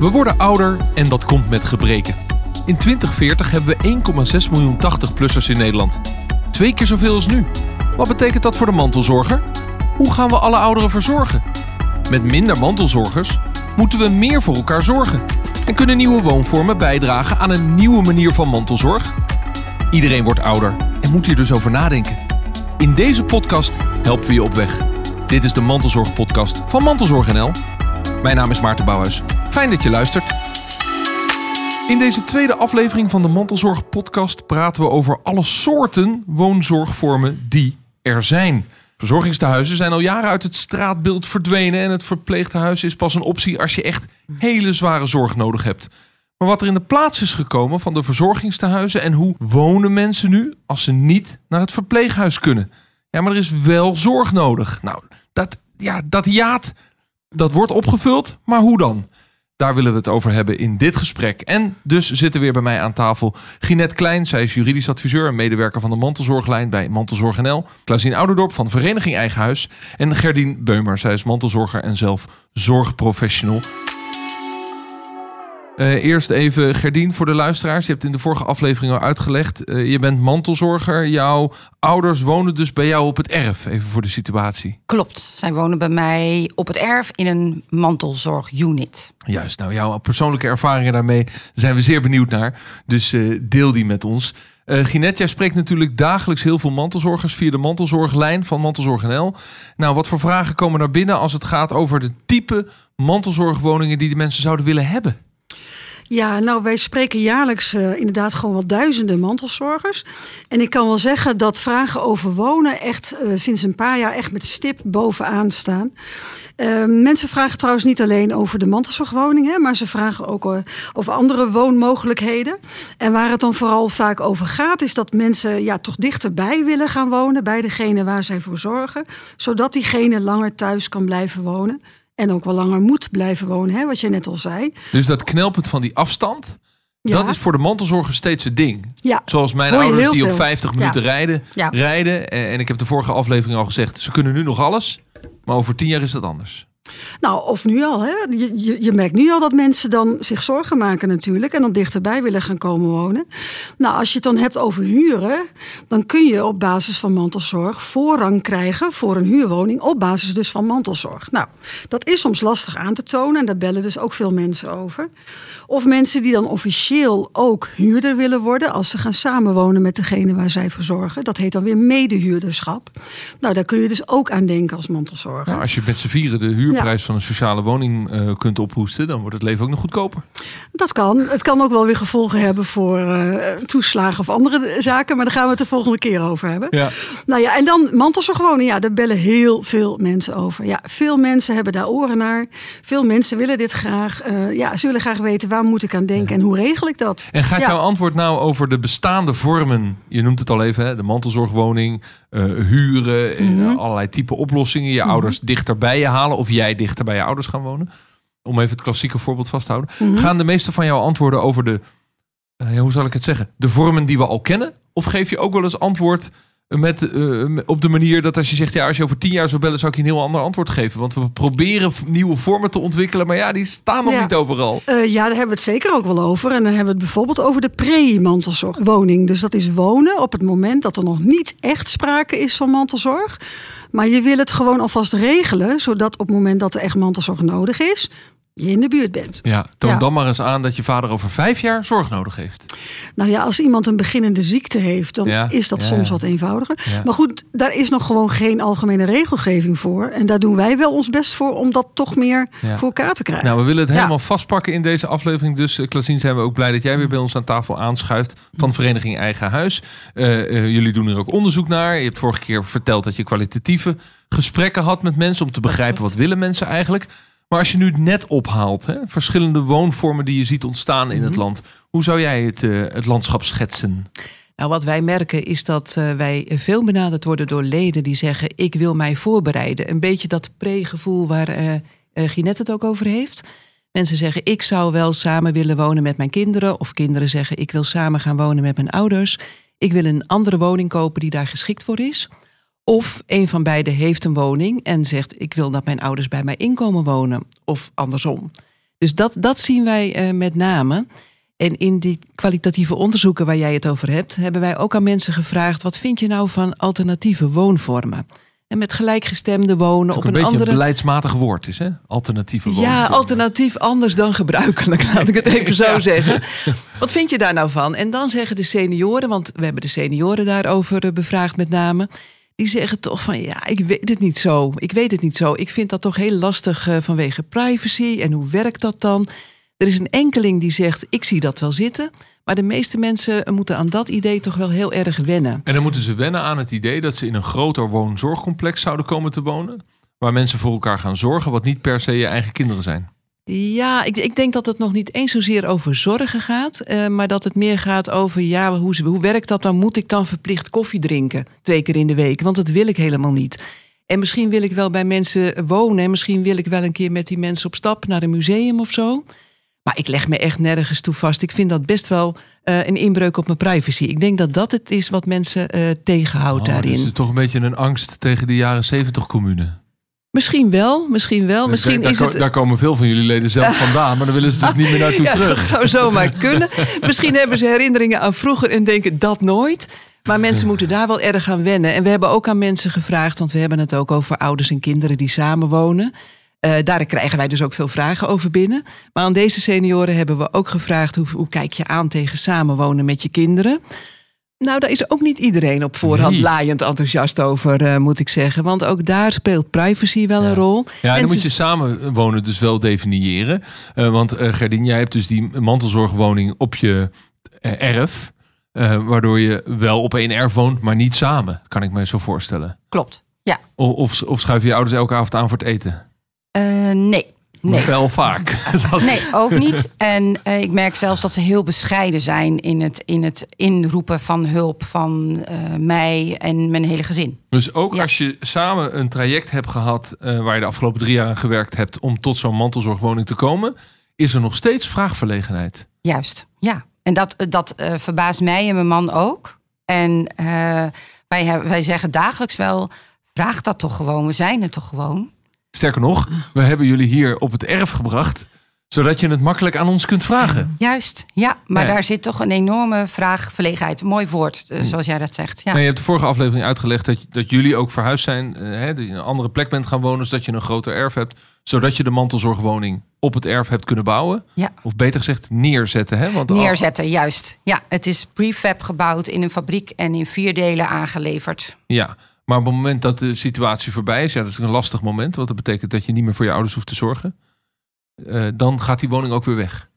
We worden ouder en dat komt met gebreken. In 2040 hebben we 1,6 miljoen 80-plussers in Nederland. Twee keer zoveel als nu. Wat betekent dat voor de mantelzorger? Hoe gaan we alle ouderen verzorgen? Met minder mantelzorgers moeten we meer voor elkaar zorgen. En kunnen nieuwe woonvormen bijdragen aan een nieuwe manier van mantelzorg? Iedereen wordt ouder en moet hier dus over nadenken. In deze podcast helpen we je op weg. Dit is de Mantelzorg Podcast van Mantelzorg NL. Mijn naam is Maarten Bouwhuis. Fijn dat je luistert. In deze tweede aflevering van de Mantelzorg Podcast praten we over alle soorten woonzorgvormen die er zijn. Verzorgingstehuizen zijn al jaren uit het straatbeeld verdwenen en het verpleegtehuis is pas een optie als je echt hele zware zorg nodig hebt. Maar wat er in de plaats is gekomen van de verzorgingstehuizen en hoe wonen mensen nu als ze niet naar het verpleeghuis kunnen? Ja, maar er is wel zorg nodig. Nou, dat, ja, dat jaat, dat wordt opgevuld, maar hoe dan? Daar willen we het over hebben in dit gesprek. En dus zitten weer bij mij aan tafel Ginette Klein. Zij is juridisch adviseur en medewerker van de mantelzorglijn bij Mantelzorg NL. Klaasien Ouderdorp van Vereniging Eigen Huis. En Gerdien Beumer. Zij is mantelzorger en zelf zorgprofessional. Uh, eerst even Gerdien voor de luisteraars. Je hebt in de vorige aflevering al uitgelegd. Uh, je bent mantelzorger. Jouw ouders wonen dus bij jou op het erf. Even voor de situatie. Klopt. Zij wonen bij mij op het erf in een mantelzorgunit. Juist. Nou, jouw persoonlijke ervaringen daarmee zijn we zeer benieuwd naar. Dus uh, deel die met ons. Uh, Ginette, jij spreekt natuurlijk dagelijks heel veel mantelzorgers via de mantelzorglijn van Mantelzorg NL. Nou, wat voor vragen komen daar binnen als het gaat over de type mantelzorgwoningen die de mensen zouden willen hebben? Ja, nou, wij spreken jaarlijks uh, inderdaad gewoon wel duizenden mantelzorgers. En ik kan wel zeggen dat vragen over wonen echt uh, sinds een paar jaar echt met stip bovenaan staan. Uh, mensen vragen trouwens niet alleen over de mantelzorgwoningen, maar ze vragen ook over andere woonmogelijkheden. En waar het dan vooral vaak over gaat, is dat mensen ja, toch dichterbij willen gaan wonen bij degene waar zij voor zorgen, zodat diegene langer thuis kan blijven wonen. En ook wel langer moet blijven wonen, hè, wat je net al zei. Dus dat knelpunt van die afstand, ja. dat is voor de mantelzorger steeds het ding. Ja. Zoals mijn ouders die op 50 minuten ja. rijden, rijden. En ik heb de vorige aflevering al gezegd, ze kunnen nu nog alles. Maar over tien jaar is dat anders. Nou, of nu al. Hè? Je, je, je, merkt nu al dat mensen dan zich zorgen maken natuurlijk. En dan dichterbij willen gaan komen wonen. Nou, als je het dan hebt over huren. Dan kun je op basis van mantelzorg voorrang krijgen voor een huurwoning. Op basis dus van mantelzorg. Nou, dat is soms lastig aan te tonen. En daar bellen dus ook veel mensen over. Of mensen die dan officieel ook huurder willen worden. Als ze gaan samenwonen met degene waar zij voor zorgen. Dat heet dan weer medehuurderschap. Nou, daar kun je dus ook aan denken als mantelzorger. Ja, als je met z'n vieren de huurprijs ja. van een sociale woning uh, kunt ophoesten. Dan wordt het leven ook nog goedkoper. Dat kan. Het kan ook wel weer gevolgen hebben voor uh, toeslagen of andere zaken. Maar daar gaan we het de volgende keer over hebben. Ja. Nou ja, en dan mantelzorgwoning. Ja, daar bellen heel veel mensen over. Ja, veel mensen hebben daar oren naar. Veel mensen willen dit graag. Uh, ja, ze willen graag weten waar moet ik aan denken en hoe regel ik dat? En gaat jouw antwoord nou over de bestaande vormen? Je noemt het al even, hè? de mantelzorgwoning, uh, huren, mm -hmm. allerlei type oplossingen. Je mm -hmm. ouders dichter bij je halen of jij dichter bij je ouders gaan wonen. Om even het klassieke voorbeeld vast te houden. Mm -hmm. Gaan de meeste van jouw antwoorden over de, uh, hoe zal ik het zeggen, de vormen die we al kennen? Of geef je ook wel eens antwoord met, uh, op de manier dat als je zegt, ja, als je over tien jaar zou bellen, zou ik je een heel ander antwoord geven. Want we proberen nieuwe vormen te ontwikkelen, maar ja, die staan nog ja. niet overal. Uh, ja, daar hebben we het zeker ook wel over. En dan hebben we het bijvoorbeeld over de pre-mantelzorgwoning. Dus dat is wonen op het moment dat er nog niet echt sprake is van mantelzorg. Maar je wil het gewoon alvast regelen, zodat op het moment dat er echt mantelzorg nodig is, je in de buurt bent. Ja, toon ja. dan maar eens aan dat je vader over vijf jaar zorg nodig heeft. Nou ja, als iemand een beginnende ziekte heeft, dan ja, is dat ja, soms wat eenvoudiger. Maar goed, daar is nog gewoon geen algemene regelgeving voor. En daar doen wij wel ons best voor om dat toch meer voor elkaar te krijgen. Nou, we willen het helemaal vastpakken in deze aflevering. Dus Klasien zijn we ook blij dat jij weer bij ons aan tafel aanschuift van Vereniging Eigen Huis. Uh, uh, jullie doen er ook onderzoek naar. Je hebt vorige keer verteld dat je kwalitatieve gesprekken had met mensen om te begrijpen wat willen mensen eigenlijk. Maar als je nu het net ophaalt, hè, verschillende woonvormen die je ziet ontstaan in mm -hmm. het land, hoe zou jij het, uh, het landschap schetsen? Nou, wat wij merken is dat uh, wij veel benaderd worden door leden die zeggen: Ik wil mij voorbereiden. Een beetje dat pre-gevoel waar uh, Ginette het ook over heeft. Mensen zeggen: Ik zou wel samen willen wonen met mijn kinderen. Of kinderen zeggen: Ik wil samen gaan wonen met mijn ouders. Ik wil een andere woning kopen die daar geschikt voor is. Of een van beiden heeft een woning en zegt: Ik wil dat mijn ouders bij mij inkomen wonen. Of andersom. Dus dat, dat zien wij eh, met name. En in die kwalitatieve onderzoeken waar jij het over hebt, hebben wij ook aan mensen gevraagd: wat vind je nou van alternatieve woonvormen? En met gelijkgestemde wonen op een, een, andere. een beleidsmatig woord is, hè? Alternatieve wonen. Ja, alternatief anders dan gebruikelijk, laat ik het even zo zeggen. Wat vind je daar nou van? En dan zeggen de senioren, want we hebben de senioren daarover eh, bevraagd met name. Die zeggen toch van ja, ik weet het niet zo. Ik weet het niet zo. Ik vind dat toch heel lastig eh, vanwege privacy. En hoe werkt dat dan? Er is een enkeling die zegt, ik zie dat wel zitten. Maar de meeste mensen moeten aan dat idee toch wel heel erg wennen. En dan moeten ze wennen aan het idee dat ze in een groter woonzorgcomplex zouden komen te wonen. Waar mensen voor elkaar gaan zorgen, wat niet per se je eigen kinderen zijn. Ja, ik, ik denk dat het nog niet eens zozeer over zorgen gaat. eh, maar dat het meer gaat over, ja, hoe, hoe werkt dat dan? Moet ik dan verplicht koffie drinken twee keer in de week? Want dat wil ik helemaal niet. En misschien wil ik wel bij mensen wonen. En misschien wil ik wel een keer met die mensen op stap naar een museum of zo. Maar ik leg me echt nergens toe vast. Ik vind dat best wel eh, een inbreuk op mijn privacy. Ik denk dat dat het is wat mensen eh, tegenhoudt Oh, daarin. Dus het is toch een beetje een angst tegen de jaren zeventig commune. Misschien wel, misschien wel. Misschien daar, is het... daar komen veel van jullie leden zelf vandaan, maar dan willen ze dus niet meer naartoe Ja, terug. dat zou zomaar kunnen. Misschien hebben ze herinneringen aan vroeger en denken dat nooit. Maar mensen moeten daar wel erg aan wennen. En we hebben ook aan mensen gevraagd, want we hebben het ook over ouders en kinderen die samenwonen. Eh daar krijgen wij dus ook veel vragen over binnen. Maar aan deze senioren hebben we ook gevraagd: hoe, hoe kijk je aan tegen samenwonen met je kinderen? Nou, daar is ook niet iedereen op voorhand Nee. laaiend enthousiast over, eh, moet ik zeggen. Want ook daar speelt privacy wel een rol. Ja, dan moet je samenwonen dus wel definiëren. Eh, want eh Gerdien, jij hebt dus die mantelzorgwoning op je erf. eh, waardoor je wel op één erf woont, maar niet samen. Kan ik me zo voorstellen. Klopt. Ja. Of, of schuif je je ouders elke avond aan voor het eten? Eh, nee. Nee. Wel vaak. Nee, ook niet. En eh, ik merk zelfs dat ze heel bescheiden zijn in het, in het inroepen van hulp van eh, mij en mijn hele gezin. Dus ook Ja. als je samen een traject hebt gehad eh, waar je de afgelopen drie jaar aan gewerkt hebt om tot zo'n mantelzorgwoning te komen, is er nog steeds vraagverlegenheid. Juist, ja. En dat, dat verbaast mij en mijn man ook. En wij, wij zeggen dagelijks wel, vraag dat toch gewoon, we zijn er toch gewoon. Sterker nog, we hebben jullie hier op het erf gebracht, zodat je het makkelijk aan ons kunt vragen. Juist, ja. Maar daar zit toch een enorme vraagverlegenheid. Mooi woord, eh, zoals jij dat zegt. Ja. Je hebt de vorige aflevering uitgelegd dat, dat jullie ook verhuisd zijn, eh, hè, dat je een andere plek bent gaan wonen, zodat je een groter erf hebt, zodat je de mantelzorgwoning op het erf hebt kunnen bouwen. Ja. Of beter gezegd, neerzetten. Hè? Want Neerzetten, juist. Ja, het is prefab gebouwd in een fabriek en in vier delen aangeleverd. Ja, maar op het moment dat de situatie voorbij is, ja, dat is een lastig moment, want dat betekent dat je niet meer voor je ouders hoeft te zorgen. eh, dan gaat die woning ook weer weg.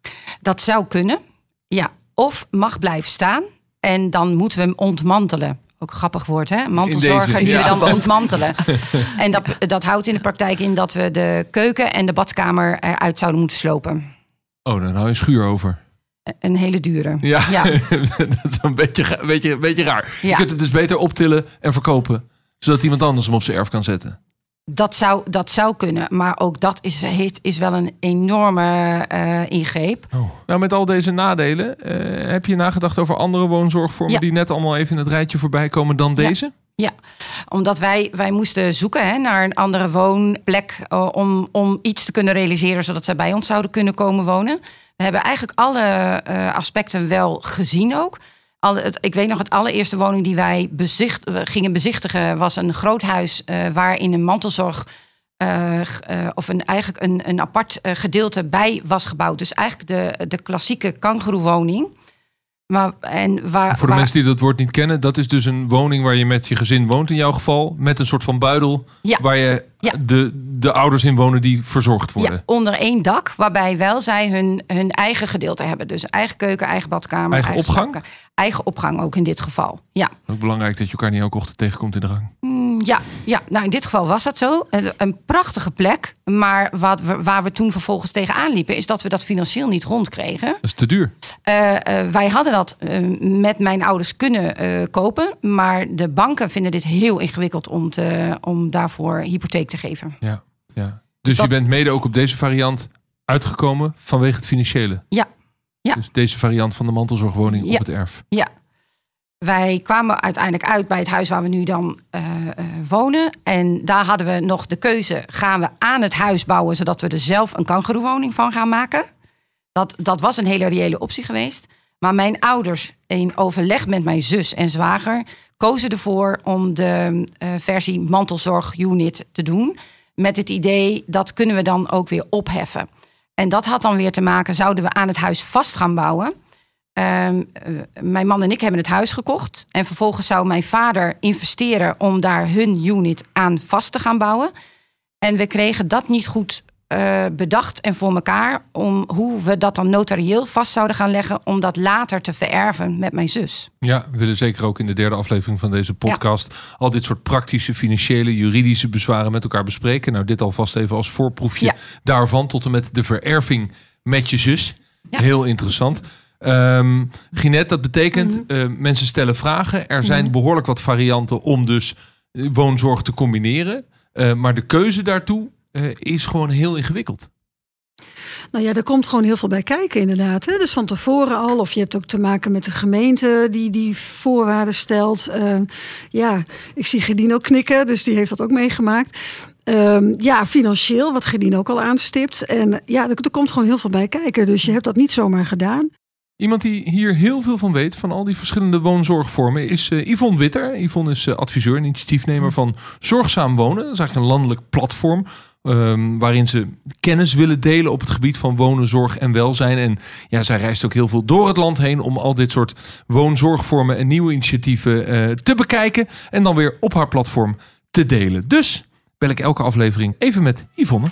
Dat zou kunnen, ja. Of mag blijven staan en dan moeten we hem ontmantelen. Ook een grappig woord, hè? Mantelzorger die ja. we dan ontmantelen. en dat, dat houdt in de praktijk in dat we de keuken en de badkamer eruit zouden moeten slopen. Oh, dan hou je een schuur over. Een hele dure. Ja, Ja. dat is een beetje, beetje, een beetje raar. Je kunt het dus beter optillen en verkopen, zodat iemand anders hem op zijn erf kan zetten. Dat zou, dat zou kunnen, maar ook dat is, is wel een enorme eh, ingreep. Nou, met al deze nadelen, eh, heb je nagedacht over andere woonzorgvormen Ja. die net allemaal even in het rijtje voorbij komen dan Ja. deze? Omdat wij, wij moesten zoeken hè, naar een andere woonplek eh, om, om iets te kunnen realiseren zodat zij bij ons zouden kunnen komen wonen. We hebben eigenlijk alle eh, aspecten wel gezien ook. Alle, het, ik weet nog, het allereerste woning die wij bezicht, we gingen bezichtigen was een groot huis eh, waarin een mantelzorg eh, eh, of een, eigenlijk een, een apart eh, gedeelte bij was gebouwd. Dus eigenlijk de, de klassieke kangeroewoning. Maar, en waar, Voor de waar- mensen die dat woord niet kennen, dat is dus een woning waar je met je gezin woont in jouw geval. Met een soort van buidel Ja. waar je Ja. de, de ouders in wonen die verzorgd worden. Ja, onder één dak, waarbij wel zij hun, hun eigen gedeelte hebben. Dus eigen keuken, eigen badkamer. Eigen opgang? Eigen opgang ook in dit geval. Ja, Ook belangrijk dat je elkaar niet elke ochtend tegenkomt in de gang. Mm, ja, ja. nou in dit geval was dat zo. Een, een prachtige plek. Maar wat we, waar we toen vervolgens tegenaan liepen... is dat we dat financieel niet rondkregen. Dat is te duur. Eh, eh, wij hadden dat eh, met mijn ouders kunnen eh, kopen. Maar de banken vinden dit heel ingewikkeld om, te, om daarvoor hypotheek te geven. Ja, ja. Dus dat- je bent mede ook op deze variant uitgekomen vanwege het financiële. Ja. Ja. Dus deze variant van de mantelzorgwoning Ja. op het erf. Ja. wij kwamen uiteindelijk uit bij het huis waar we nu dan uh, uh, wonen. En daar hadden we nog de keuze: gaan we aan het huis bouwen zodat we er zelf een kangeroewoning van gaan maken? Dat, dat was een hele reële optie geweest. Maar mijn ouders, in overleg met mijn zus en zwager, kozen ervoor om de uh, versie mantelzorgunit te doen. Met het idee dat kunnen we dan ook weer opheffen. En dat had dan weer te maken, zouden we aan het huis vast gaan bouwen. Um, mijn man en ik hebben het huis gekocht. En vervolgens zou mijn vader investeren om daar hun unit aan vast te gaan bouwen. En we kregen dat niet goed uh, bedacht en voor elkaar. Om hoe we dat dan notarieel vast zouden gaan leggen. Om dat later te vererven met mijn zus. Ja, we willen zeker ook in de derde aflevering van deze podcast. Ja. al dit soort praktische, financiële, juridische bezwaren met elkaar bespreken. Nou, dit alvast even als voorproefje ja. daarvan. Tot en met de vererving met je zus. Ja. Heel interessant. Um, Ginette, dat betekent mm -hmm. uh, mensen stellen vragen. Er zijn mm -hmm. behoorlijk wat varianten om dus woonzorg te combineren. Uh, maar de keuze daartoe uh, is gewoon heel ingewikkeld. Nou ja, er komt gewoon heel veel bij kijken inderdaad. Hè? Dus van tevoren al. Of je hebt ook te maken met de gemeente die die voorwaarden stelt. Uh, ja, ik zie Gedien ook knikken, dus die heeft dat ook meegemaakt. Um, ja, financieel, wat Gedien ook al aanstipt. En ja, er, er komt gewoon heel veel bij kijken. Dus je hebt dat niet zomaar gedaan. Iemand die hier heel veel van weet, van al die verschillende woonzorgvormen, is uh, Yvonne Witter. Yvonne is uh, adviseur en initiatiefnemer van Zorgzaam Wonen. Dat is eigenlijk een landelijk platform um, waarin ze kennis willen delen op het gebied van wonen, zorg en welzijn. En ja, zij reist ook heel veel door het land heen om al dit soort woonzorgvormen en nieuwe initiatieven uh, te bekijken. En dan weer op haar platform te delen. Dus bel ik elke aflevering even met Yvonne.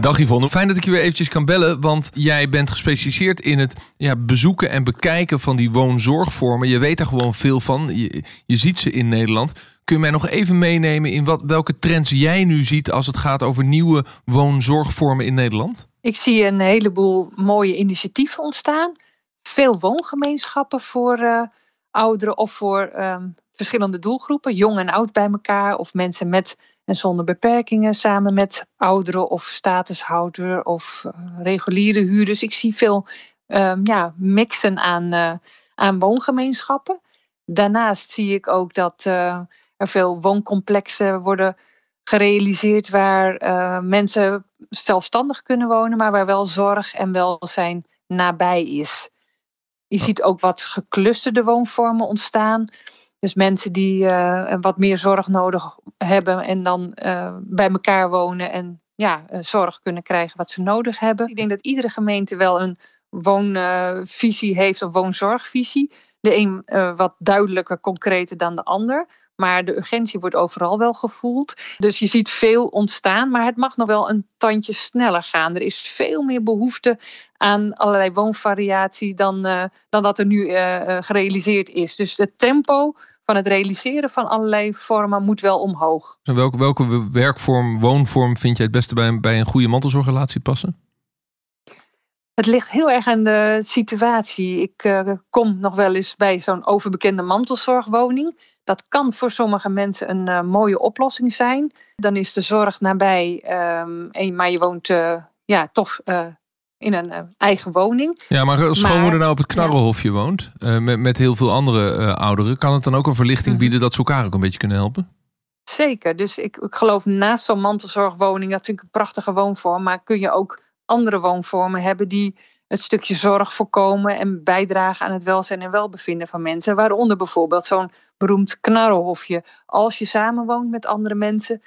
Dag Yvonne, fijn dat ik je weer eventjes kan bellen, want jij bent gespecialiseerd in het ja, bezoeken en bekijken van die woonzorgvormen. Je weet daar gewoon veel van, je, je ziet ze in Nederland. Kun je mij nog even meenemen in wat, welke trends jij nu ziet als het gaat over nieuwe woonzorgvormen in Nederland? Ik zie een heleboel mooie initiatieven ontstaan. Veel woongemeenschappen voor uh, ouderen of voor um, verschillende doelgroepen, jong en oud bij elkaar, of mensen met en zonder beperkingen samen met ouderen of statushouder of uh, reguliere huurders. Ik zie veel um, ja, mixen aan, uh, aan woongemeenschappen. Daarnaast zie ik ook dat uh, er veel wooncomplexen worden gerealiseerd waar mensen zelfstandig kunnen wonen, maar waar wel zorg en welzijn nabij is. Je ziet ook wat geclusterde woonvormen ontstaan. Dus mensen die uh, wat meer zorg nodig hebben en dan uh, bij elkaar wonen en ja, zorg kunnen krijgen wat ze nodig hebben. Ik denk dat iedere gemeente wel een woonvisie heeft of woonzorgvisie. De een wat duidelijker, concreter dan de ander. Maar de urgentie wordt overal wel gevoeld. Dus je ziet veel ontstaan, maar het mag nog wel een tandje sneller gaan. Er is veel meer behoefte aan allerlei woonvariatie dan, uh, dan dat er nu uh, gerealiseerd is. Dus het tempo van het realiseren van allerlei vormen moet wel omhoog. En welke, welke werkvorm, woonvorm vind jij het beste bij, bij een goede mantelzorgrelatie passen? Het ligt heel erg aan de situatie. Ik uh, kom nog wel eens bij zo'n overbekende mantelzorgwoning. Dat kan voor sommige mensen een uh, mooie oplossing zijn. Dan is de zorg nabij, um, en, maar je woont uh, ja, toch in een eigen woning. Ja, maar als schoonmoeder nou op het Knarrelhofje ja. woont, met, met heel veel andere ouderen, kan het dan ook een verlichting -hmm. bieden dat ze elkaar ook een beetje kunnen helpen? Zeker, dus ik, ik geloof naast zo'n mantelzorgwoning, dat vind ik een prachtige woonvorm, maar kun je ook andere woonvormen hebben die het stukje zorg voorkomen en bijdragen aan het welzijn en welbevinden van mensen. Waaronder bijvoorbeeld zo'n beroemd knarrelhofje. Als je samenwoont met andere mensen,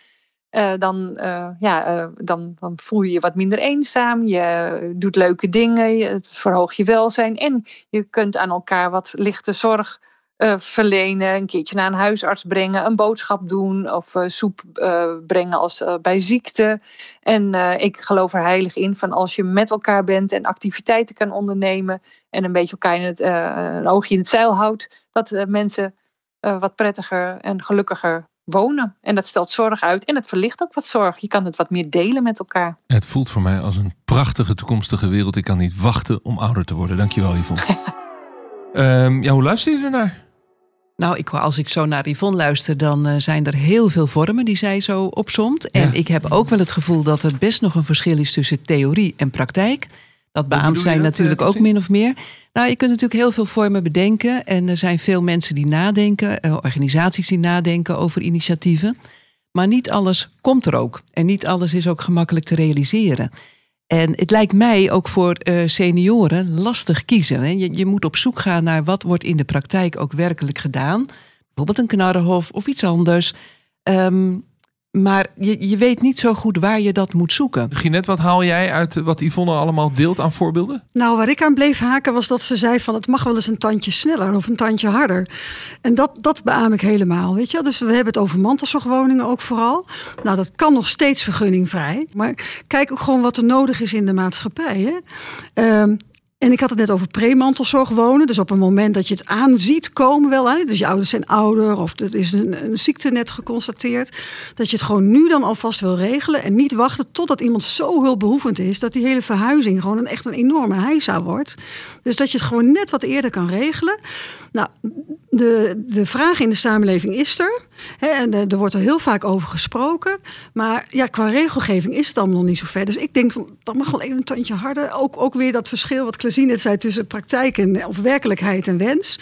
uh, dan, uh, ja, uh, dan, dan voel je je wat minder eenzaam. Je doet leuke dingen, je, het verhoogt je welzijn. En je kunt aan elkaar wat lichte zorg verlenen. Een keertje naar een huisarts brengen, een boodschap doen of soep brengen als, bij ziekte. En ik geloof er heilig in van als je met elkaar bent en activiteiten kan ondernemen. en een beetje elkaar in het, een oogje in het zeil houdt. dat mensen wat prettiger en gelukkiger wonen. En dat stelt zorg uit en het verlicht ook wat zorg. Je kan het wat meer delen met elkaar. Het voelt voor mij als een prachtige toekomstige wereld. Ik kan niet wachten om ouder te worden. Dankjewel Yvonne. um, ja, hoe luister je ernaar? Nou, ik, als ik zo naar Yvonne luister, dan uh, zijn er heel veel vormen die zij zo opsomt. En ja. ik heb ook wel het gevoel dat er best nog een verschil is tussen theorie en praktijk. Dat beaamt zij natuurlijk ook min of meer. Nou, je kunt natuurlijk heel veel vormen bedenken. En er zijn veel mensen die nadenken, organisaties die nadenken over initiatieven. Maar niet alles komt er ook. En niet alles is ook gemakkelijk te realiseren. En het lijkt mij ook voor senioren lastig kiezen. Je, je moet op zoek gaan naar wat wordt in de praktijk ook werkelijk gedaan. Bijvoorbeeld een knarrenhof of iets anders. Um, maar je, je weet niet zo goed waar je dat moet zoeken. Ginette, wat haal jij uit wat Yvonne allemaal deelt aan voorbeelden? Nou, waar ik aan bleef haken was dat ze zei van het mag wel eens een tandje sneller of een tandje harder. En dat, dat beaam ik helemaal, weet je. Dus we hebben het over mantelzorgwoningen ook vooral. Nou, dat kan nog steeds vergunningvrij. Maar kijk ook gewoon wat er nodig is in de maatschappij. Hè. Um, en ik had het net over premantelzorg wonen. Dus op een moment dat je het aanziet komen wel. Hè, dus je ouders zijn ouder of er is een, een ziekte net geconstateerd. Dat je het gewoon nu dan alvast wil regelen. En niet wachten totdat iemand zo hulpbehoevend is. Dat die hele verhuizing gewoon een, echt een enorme heisa wordt. Dus dat je het gewoon net wat eerder kan regelen. Nou, de, de vraag in de samenleving is er. Hè, en er wordt er heel vaak over gesproken. Maar ja, qua regelgeving is het allemaal nog niet zo ver. Dus ik denk, dat mag wel even een tandje harder. Ook, ook weer dat verschil wat Klazien net zei tussen praktijk en, of werkelijkheid en wens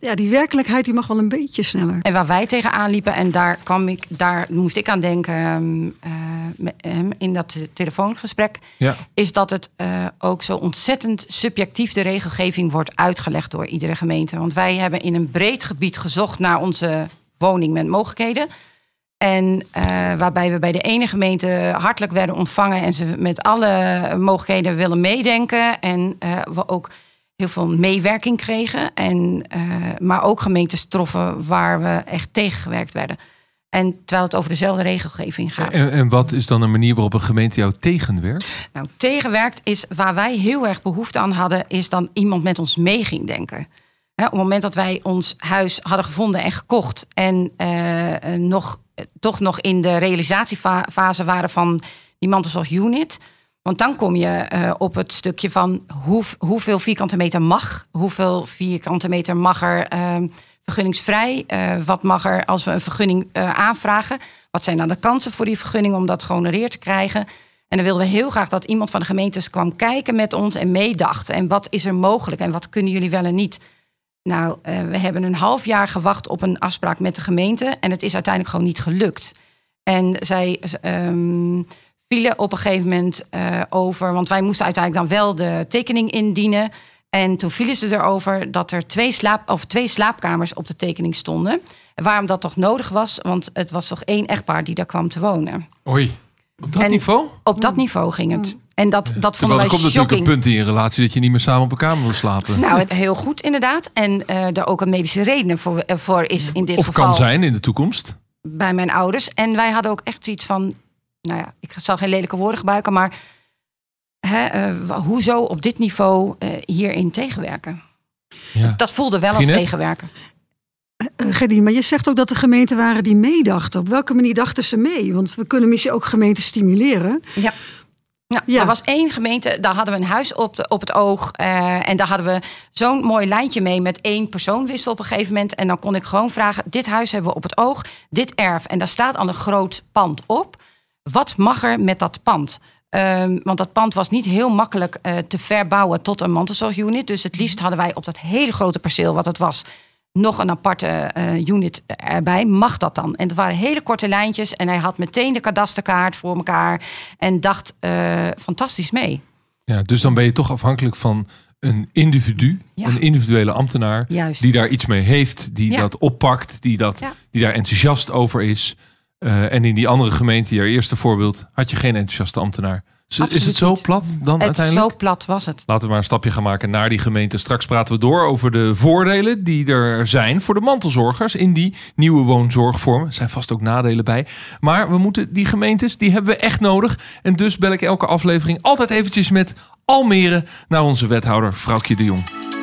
ja, die werkelijkheid die mag wel een beetje sneller. En waar wij tegenaan liepen, en daar, kwam ik, daar moest ik aan denken uh, in dat telefoongesprek, ja. is dat het uh, ook zo ontzettend subjectief de regelgeving wordt uitgelegd door iedere gemeente. Want wij hebben in een breed gebied gezocht naar onze woning met mogelijkheden. En uh, waarbij we bij de ene gemeente hartelijk werden ontvangen en ze met alle mogelijkheden willen meedenken. En we ook heel veel meewerking kregen. En, uh, maar ook gemeentes troffen waar we echt tegengewerkt werden. En terwijl het over dezelfde regelgeving gaat. En, en, wat is dan een manier waarop een gemeente jou tegenwerkt? Nou, tegenwerkt is waar wij heel erg behoefte aan hadden, is dan iemand met ons mee ging denken. op het moment dat wij ons huis hadden gevonden en gekocht en uh, nog, toch nog in de realisatiefase waren van die mantelzorg unit, want dan kom je uh, op het stukje van hoe, hoeveel vierkante meter mag. Hoeveel vierkante meter mag er uh, vergunningsvrij? Uh, wat mag er als we een vergunning eh, aanvragen? Wat zijn dan de kansen voor die vergunning om dat gehonoreerd te krijgen? En dan wilden we heel graag dat iemand van de gemeentes kwam kijken met ons en meedacht. En wat is er mogelijk en wat kunnen jullie wel en niet? Nou, we hebben een half jaar gewacht op een afspraak met de gemeente. En het is uiteindelijk gewoon niet gelukt. En zij. Um, vielen op een gegeven moment uh, over. Want wij moesten uiteindelijk dan wel de tekening indienen. En toen vielen ze erover dat er twee, slaap, of twee slaapkamers op de tekening stonden. En waarom dat toch nodig was, want het was toch één echtpaar die daar kwam te wonen. Oei, op dat niveau? Op dat niveau ging het. En dat, dat vonden wij komt natuurlijk een punt in je relatie dat je niet meer samen op elkaar wil slapen. Nou, heel goed inderdaad. En uh, er ook een medische reden voor, voor is in dit of geval. Of kan zijn in de toekomst. Bij mijn ouders. En wij hadden ook echt zoiets van, nou ja, ik zal geen lelijke woorden gebruiken, maar hè, uh, hoezo op dit niveau uh, hierin tegenwerken? Ja. Dat voelde wel als tegenwerken. Uh, Gerdy, maar je zegt ook dat er gemeenten waren die meedachten. Op welke manier dachten ze mee? Want we kunnen misschien ook gemeenten stimuleren. Ja. Ja. Er was één gemeente, daar hadden we een huis op, de, op het oog. Uh, en daar hadden we zo'n mooi lijntje mee met één persoonwissel op een gegeven moment. En dan kon ik gewoon vragen: dit huis hebben we op het oog, dit erf. En daar staat al een groot pand op wat mag er met dat pand? Um, want dat pand was niet heel makkelijk uh, te verbouwen tot een mantelzorgunit. Dus het liefst hadden wij op dat hele grote perceel wat het was... nog een aparte uh, unit erbij. Mag dat dan? En het waren hele korte lijntjes. En hij had meteen de kadasterkaart voor elkaar. En dacht uh, fantastisch mee. Ja, dus dan ben je toch afhankelijk van een individu, ja. een individuele ambtenaar... Juist. die daar iets mee heeft, die ja. dat oppakt, die, dat, die daar enthousiast over is... Uh, en in die andere gemeente, je eerste voorbeeld, had je geen enthousiaste ambtenaar. Absoluut is het zo plat dan het uiteindelijk? Zo plat was het. Laten we maar een stapje gaan maken naar die gemeente. Straks praten we door over de voordelen die er zijn voor de mantelzorgers in die nieuwe woonzorgvorm. Er zijn vast ook nadelen bij. Maar we moeten die gemeentes, die hebben we echt nodig. En dus bel ik elke aflevering altijd eventjes met Almere naar onze wethouder, Vrouwtje de Jong.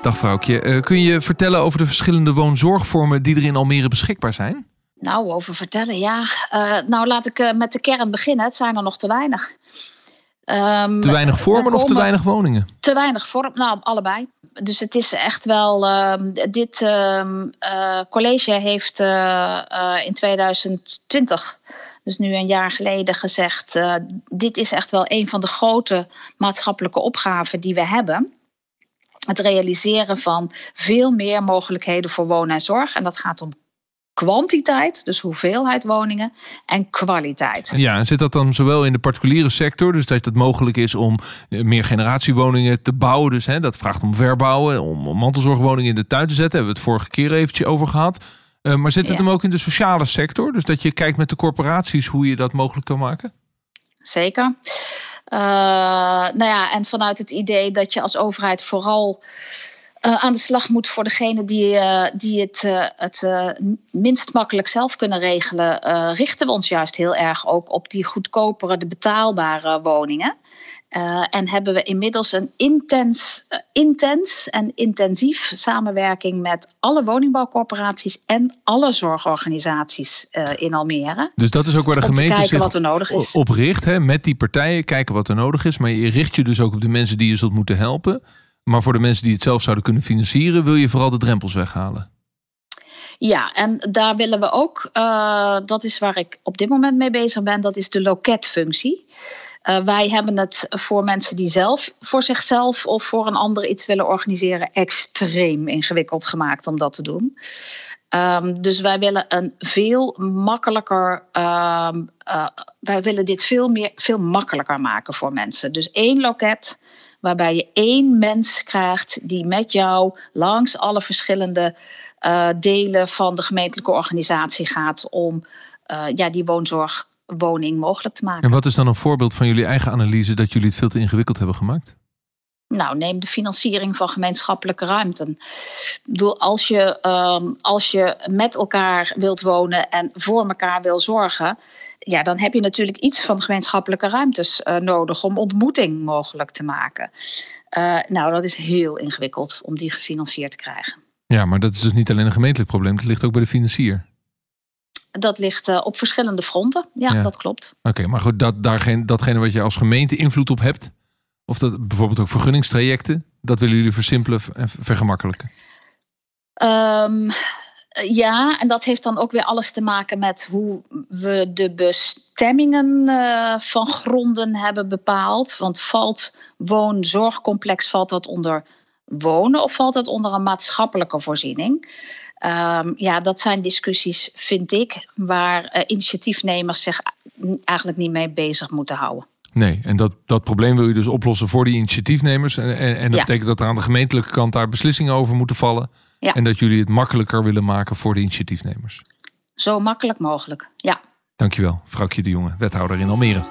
Dag vrouwtje. Uh, kun je vertellen over de verschillende woonzorgvormen die er in Almere beschikbaar zijn? Nou, over vertellen, ja. Uh, nou, laat ik uh, met de kern beginnen. Het zijn er nog te weinig. Um, te weinig vormen of te weinig woningen? Te weinig vorm, nou, allebei. Dus het is echt wel. Uh, dit college heeft in 2020 dus nu een jaar geleden gezegd: uh, dit is echt wel een van de grote maatschappelijke opgaven die we hebben. Het realiseren van veel meer mogelijkheden voor wonen en zorg. En dat gaat om kwantiteit, dus hoeveelheid woningen, en kwaliteit. Ja, en zit dat dan zowel in de particuliere sector, dus dat het mogelijk is om eh, meer generatiewoningen te bouwen. Dus hè, dat vraagt om verbouwen, om mantelzorgwoningen in de tuin te zetten. Hebben we het vorige keer eventjes over gehad. Uh, maar zit het hem ook in de sociale sector? Dus dat je kijkt met de corporaties hoe je dat mogelijk kan maken? Zeker. Uh, nou ja, en vanuit het idee dat je als overheid vooral uh, aan de slag moet voor degene die, uh, die het, uh, het minst makkelijk zelf kunnen regelen, richten we ons juist heel erg ook op die goedkopere, de betaalbare woningen. en hebben we inmiddels een intens, intens en intensief samenwerking met alle woningbouwcorporaties en alle zorgorganisaties in Almere. Dus dat is ook waar de gemeente zich wat er nodig is. op richt, hè, met die partijen, kijken wat er nodig is. Maar je richt je dus ook op de mensen die je zult moeten helpen. Maar voor de mensen die het zelf zouden kunnen financieren, wil je vooral de drempels weghalen. Ja, en daar willen we ook, uh, dat is waar ik op dit moment mee bezig ben, dat is de loketfunctie. Uh, wij hebben het voor mensen die zelf voor zichzelf of voor een ander iets willen organiseren extreem ingewikkeld gemaakt om dat te doen. Um, dus wij willen een veel makkelijker. Um, uh, wij willen dit veel, meer, veel makkelijker maken voor mensen. Dus één loket waarbij je één mens krijgt die met jou langs alle verschillende uh, delen van de gemeentelijke organisatie gaat om uh, ja, die woonzorgwoning mogelijk te maken. En wat is dan een voorbeeld van jullie eigen analyse dat jullie het veel te ingewikkeld hebben gemaakt? Nou, neem de financiering van gemeenschappelijke ruimten. Ik bedoel, als je, um, als je met elkaar wilt wonen en voor elkaar wil zorgen, ja, dan heb je natuurlijk iets van gemeenschappelijke ruimtes uh, nodig om ontmoeting mogelijk te maken. Uh, nou, dat is heel ingewikkeld om die gefinancierd te krijgen. Ja, maar dat is dus niet alleen een gemeentelijk probleem, dat ligt ook bij de financier. Dat ligt uh, op verschillende fronten. Ja, ja. dat klopt. Oké, okay, maar goed, dat, daargene, datgene wat je als gemeente invloed op hebt, of dat bijvoorbeeld ook vergunningstrajecten, dat willen jullie versimpelen en vergemakkelijken? Um, ja, en dat heeft dan ook weer alles te maken met hoe we de bestemmingen uh, van gronden hebben bepaald. Want valt woonzorgcomplex, valt dat onder wonen of valt dat onder een maatschappelijke voorziening? Um, ja, dat zijn discussies, vind ik, waar uh, initiatiefnemers zich eigenlijk niet mee bezig moeten houden. Nee, en dat, dat probleem wil je dus oplossen voor die initiatiefnemers. En, en, en dat ja. betekent dat er aan de gemeentelijke kant daar beslissingen over moeten vallen. Ja. En dat jullie het makkelijker willen maken voor de initiatiefnemers. Zo makkelijk mogelijk, ja. Dankjewel, vrouwtje de Jonge, wethouder in Almere.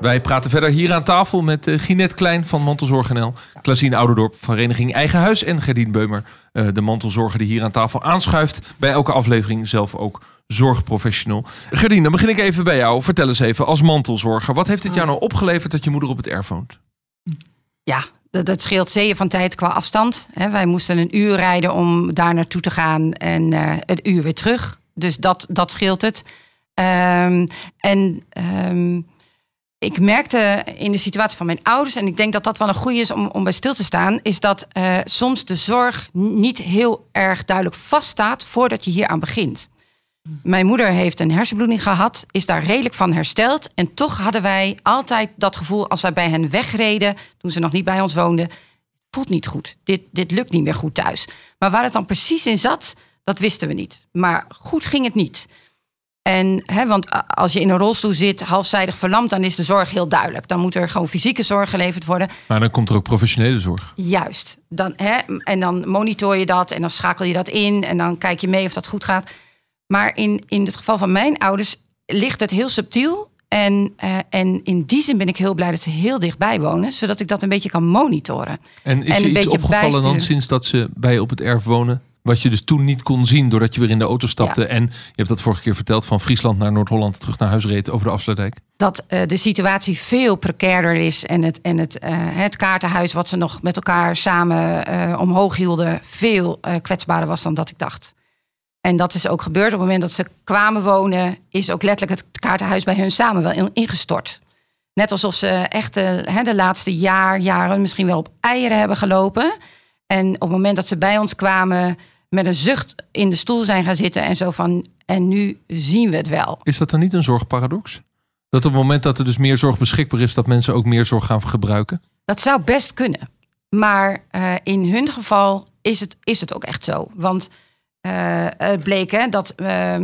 Wij praten verder hier aan tafel met uh, Ginette Klein van Mantelzorg NL, Klasien Ouderdorp van Vereniging Eigen Huis en Gerdien Beumer, uh, de mantelzorger die hier aan tafel aanschuift. Bij elke aflevering zelf ook zorgprofessional. Gerdien, dan begin ik even bij jou. Vertel eens even, als mantelzorger, wat heeft het jou nou opgeleverd dat je moeder op het erf woont? Ja, dat, scheelt zeeën van tijd qua afstand. wij moesten een uur rijden om daar naartoe te gaan en uh, het uur weer terug. Dus dat, dat scheelt het. Um, en um, ik merkte in de situatie van mijn ouders, en ik denk dat dat wel een goede is om, om bij stil te staan, is dat uh, soms de zorg niet heel erg duidelijk vaststaat voordat je hier aan begint. Mijn moeder heeft een hersenbloeding gehad, is daar redelijk van hersteld. En toch hadden wij altijd dat gevoel als wij bij hen wegreden, toen ze nog niet bij ons woonden, voelt niet goed. Dit, dit lukt niet meer goed thuis. Maar waar het dan precies in zat, dat wisten we niet. Maar goed ging het niet. En, hè, want als je in een rolstoel zit, halfzijdig verlamd, dan is de zorg heel duidelijk. Dan moet er gewoon fysieke zorg geleverd worden. Maar dan komt er ook professionele zorg. Juist. Dan, hè, en dan monitor je dat en dan schakel je dat in en dan kijk je mee of dat goed gaat. Maar in, in het geval van mijn ouders ligt het heel subtiel. En, uh, en in die zin ben ik heel blij dat ze heel dichtbij wonen, zodat ik dat een beetje kan monitoren. En is en je iets opgevallen bijsturen. dan sinds dat ze bij op het erf wonen? Wat je dus toen niet kon zien doordat je weer in de auto stapte. Ja. En je hebt dat vorige keer verteld van Friesland naar Noord-Holland terug naar huis reed over de afsluitdijk. Dat uh, de situatie veel precairder is. En het, en het, uh, het kaartenhuis wat ze nog met elkaar samen uh, omhoog hielden, veel kwetsbaarder was dan dat ik dacht. En dat is ook gebeurd. Op het moment dat ze kwamen wonen, is ook letterlijk het kaartenhuis bij hun samen wel ingestort. Net alsof ze echt de, de laatste jaar, jaren misschien wel op eieren hebben gelopen. En op het moment dat ze bij ons kwamen, met een zucht in de stoel zijn gaan zitten en zo van, en nu zien we het wel. Is dat dan niet een zorgparadox? Dat op het moment dat er dus meer zorg beschikbaar is, dat mensen ook meer zorg gaan gebruiken? Dat zou best kunnen. Maar uh, in hun geval is het, is het ook echt zo. Want bleek hè, dat uh,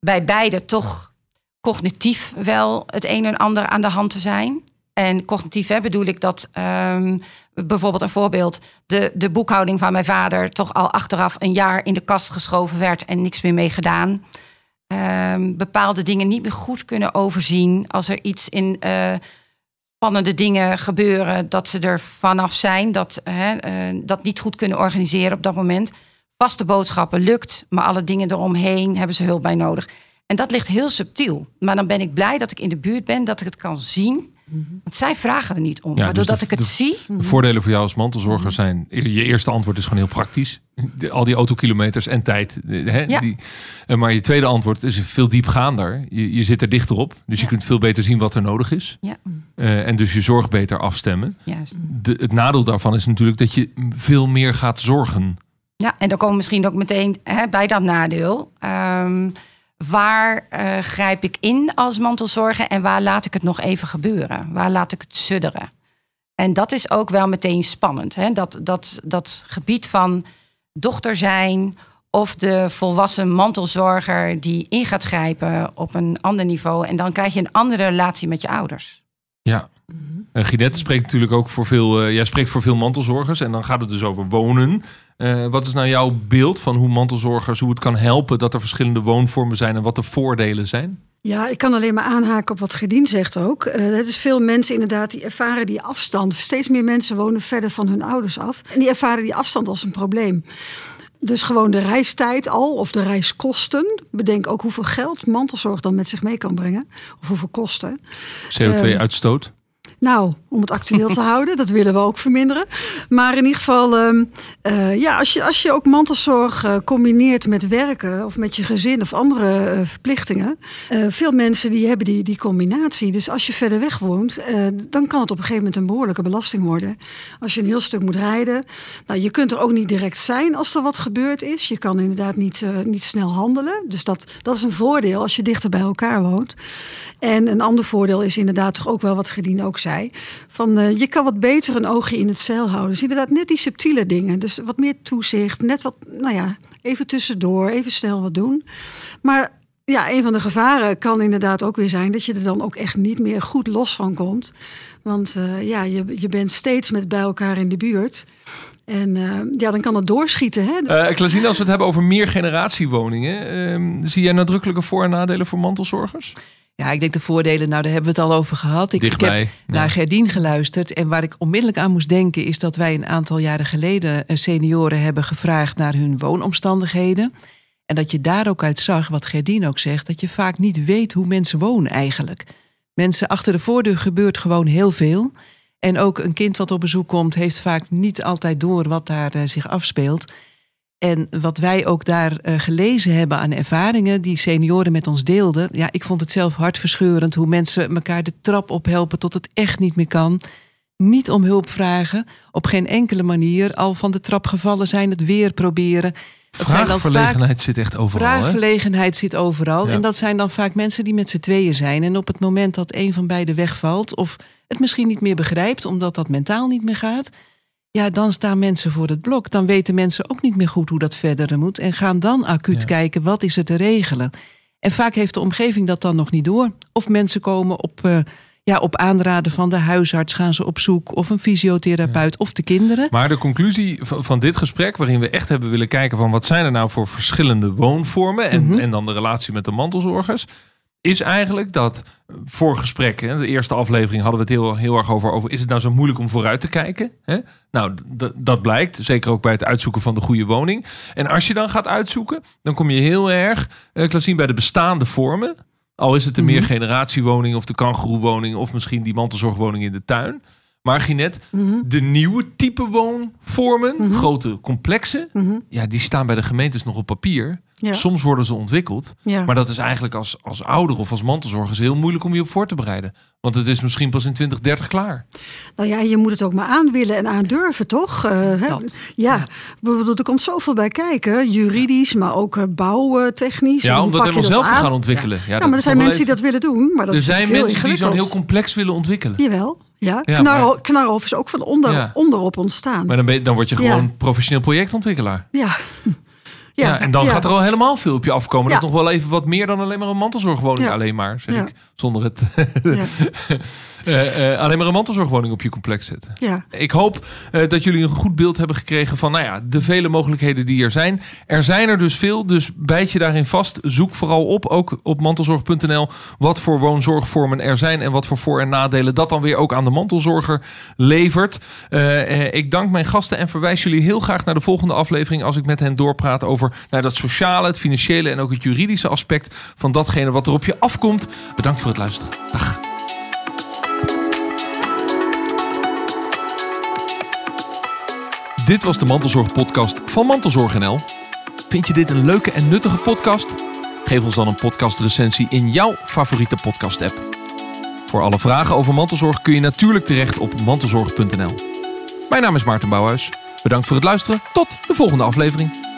bij beide toch cognitief wel het een en ander aan de hand te zijn. En cognitief hè, bedoel ik dat um, bijvoorbeeld een voorbeeld, de, de boekhouding van mijn vader toch al achteraf een jaar in de kast geschoven werd en niks meer mee gedaan. Um, bepaalde dingen niet meer goed kunnen overzien. Als er iets in uh, spannende dingen gebeuren, dat ze er vanaf zijn, dat, uh, dat niet goed kunnen organiseren op dat moment. Vaste boodschappen lukt, maar alle dingen eromheen hebben ze hulp bij nodig. En dat ligt heel subtiel. Maar dan ben ik blij dat ik in de buurt ben, dat ik het kan zien. Want zij vragen er niet om. Ja, maar doordat dus de, ik het de, zie. De voordelen voor jou als mantelzorger zijn. Je eerste antwoord is gewoon heel praktisch. De, al die autokilometers en tijd. Hè, ja. die, maar je tweede antwoord is veel diepgaander. Je, je zit er dichter op. Dus ja. je kunt veel beter zien wat er nodig is. Ja. Uh, en dus je zorg beter afstemmen. Juist. De, het nadeel daarvan is natuurlijk dat je veel meer gaat zorgen. Ja, en dan komen we misschien ook meteen hè, bij dat nadeel. Um, waar uh, grijp ik in als mantelzorger en waar laat ik het nog even gebeuren? Waar laat ik het sudderen? En dat is ook wel meteen spannend. Hè? Dat, dat, dat gebied van dochter zijn of de volwassen mantelzorger die in gaat grijpen op een ander niveau. En dan krijg je een andere relatie met je ouders. Ja. Uh, Ginette spreekt natuurlijk ook voor veel. Uh, jij spreekt voor veel mantelzorgers en dan gaat het dus over wonen. Uh, wat is nou jouw beeld van hoe mantelzorgers, hoe het kan helpen dat er verschillende woonvormen zijn en wat de voordelen zijn? Ja, ik kan alleen maar aanhaken op wat Gerdien zegt ook. Uh, het is veel mensen inderdaad die ervaren die afstand. Steeds meer mensen wonen verder van hun ouders af. En die ervaren die afstand als een probleem. Dus gewoon de reistijd al, of de reiskosten. Bedenk ook hoeveel geld mantelzorg dan met zich mee kan brengen. Of hoeveel kosten. CO2-uitstoot? Nou, om het actueel te houden, dat willen we ook verminderen. Maar in ieder geval, um, uh, ja, als je, als je ook mantelzorg uh, combineert met werken of met je gezin of andere uh, verplichtingen. veel mensen die hebben die, die combinatie. Dus als je verder weg woont, dan kan het op een gegeven moment een behoorlijke belasting worden. Als je een heel stuk moet rijden. Nou, je kunt er ook niet direct zijn als er wat gebeurd is. Je kan inderdaad niet, niet snel handelen. Dus dat, dat is een voordeel als je dichter bij elkaar woont. En een ander voordeel is inderdaad toch ook wel wat Gedien ook zei. Van, uh, je kan wat beter een oogje in het zeil houden. Dus inderdaad net die subtiele dingen. Dus wat meer toezicht. Net wat, nou ja, even tussendoor. Even snel wat doen. Maar ja, een van de gevaren kan inderdaad ook weer zijn... dat je er dan ook echt niet meer goed los van komt. Want uh, ja, je, je bent steeds met bij elkaar in de buurt... En uh, ja, dan kan het doorschieten. Hè? Uh, als we het hebben over meer generatiewoningen... Uh, zie jij nadrukkelijke voor- en nadelen voor mantelzorgers? Ja, ik denk de voordelen, nou daar hebben we het al over gehad. Ik, ik heb ja. naar Gerdien geluisterd. En waar ik onmiddellijk aan moest denken... is dat wij een aantal jaren geleden senioren hebben gevraagd... naar hun woonomstandigheden. En dat je daar ook uit zag, wat Gerdien ook zegt... dat je vaak niet weet hoe mensen wonen eigenlijk. Mensen achter de voordeur gebeurt gewoon heel veel... En ook een kind wat op bezoek komt, heeft vaak niet altijd door wat daar uh, zich afspeelt. En wat wij ook daar uh, gelezen hebben aan ervaringen die senioren met ons deelden. Ja, ik vond het zelf hartverscheurend hoe mensen elkaar de trap ophelpen tot het echt niet meer kan. Niet om hulp vragen, op geen enkele manier. Al van de trap gevallen zijn, het weer proberen. Dat vraagverlegenheid zit echt overal. Vraagverlegenheid zit overal. Ja. En dat zijn dan vaak mensen die met z'n tweeën zijn. En op het moment dat een van beiden wegvalt... of het misschien niet meer begrijpt, omdat dat mentaal niet meer gaat... ja, dan staan mensen voor het blok. Dan weten mensen ook niet meer goed hoe dat verder moet... en gaan dan acuut ja. kijken, wat is er te regelen? En vaak heeft de omgeving dat dan nog niet door. Of mensen komen op... Uh, ja, op aanraden van de huisarts gaan ze op zoek. Of een fysiotherapeut ja. of de kinderen. Maar de conclusie van, van, dit gesprek, waarin we echt hebben willen kijken van wat zijn er nou voor verschillende woonvormen. En, mm -hmm. en dan de relatie met de mantelzorgers. Is eigenlijk dat voor gesprekken, de eerste aflevering hadden we het heel, heel erg over, over. Is het nou zo moeilijk om vooruit te kijken? Nou, dat blijkt. Zeker ook bij het uitzoeken van de goede woning. En als je dan gaat uitzoeken, dan kom je heel erg, uh, ik laat zien, bij de bestaande vormen. Al is het een mm -hmm. meergeneratiewoning of de kangeroewoning of misschien die mantelzorgwoning in de tuin. Maar Ginette, mm -hmm. de nieuwe type woonvormen, mm -hmm. grote complexen, ja, die staan bij de gemeentes nog op papier. Ja. Soms worden ze ontwikkeld. Ja. Maar dat is eigenlijk als, als ouder of als mantelzorger heel moeilijk om je op voor te bereiden. Want het is misschien pas in 2030 klaar. Nou ja, je moet het ook maar aan willen en aan durven, toch? Eh, hè? Ja, ik bedoel, er komt zoveel bij kijken. Juridisch, maar ook eh, bouwtechnisch. En Ja, om dat helemaal zelf te aan? gaan ontwikkelen. Ja, Ja, maar er zijn mensen die dat willen doen. Maar dat Er is zijn mensen die zo'n heel complex willen ontwikkelen. Jawel, ja. Ja, maar- Knarhof is ook van onder, Ja. onderop ontstaan. Maar dan, ben je- dan word je Ja. gewoon professioneel projectontwikkelaar. ja. Ja, en dan ja. gaat er al helemaal veel op je afkomen. Dat is nog wel even wat meer dan alleen maar een mantelzorgwoning. Alleen maar, zeg ik. Zonder het eh, eh, alleen maar een mantelzorgwoning op je complex zetten. ja. Ik hoop eh, dat jullie een goed beeld hebben gekregen van nou ja, de vele mogelijkheden die er zijn. Er zijn er dus veel, dus bijt je daarin vast. Zoek vooral op, ook op mantelzorg.nl, wat voor woonzorgvormen er zijn en wat voor voor- en nadelen dat dan weer ook aan de mantelzorger levert. Ik dank mijn gasten en verwijs jullie heel graag naar de volgende aflevering als ik met hen doorpraat over nou, dat sociale, het financiële en ook het juridische aspect van datgene wat er op je afkomt. Bedankt voor het luisteren. Dag. Dit was de Mantelzorg-podcast van Mantelzorg NL. Vind je dit een leuke en nuttige podcast? Geef ons dan een podcastrecensie in jouw favoriete podcast-app. Voor alle vragen over mantelzorg kun je natuurlijk terecht op mantelzorg.nl. Mijn naam is Maarten Bouwhuis. Bedankt voor het luisteren. Tot de volgende aflevering.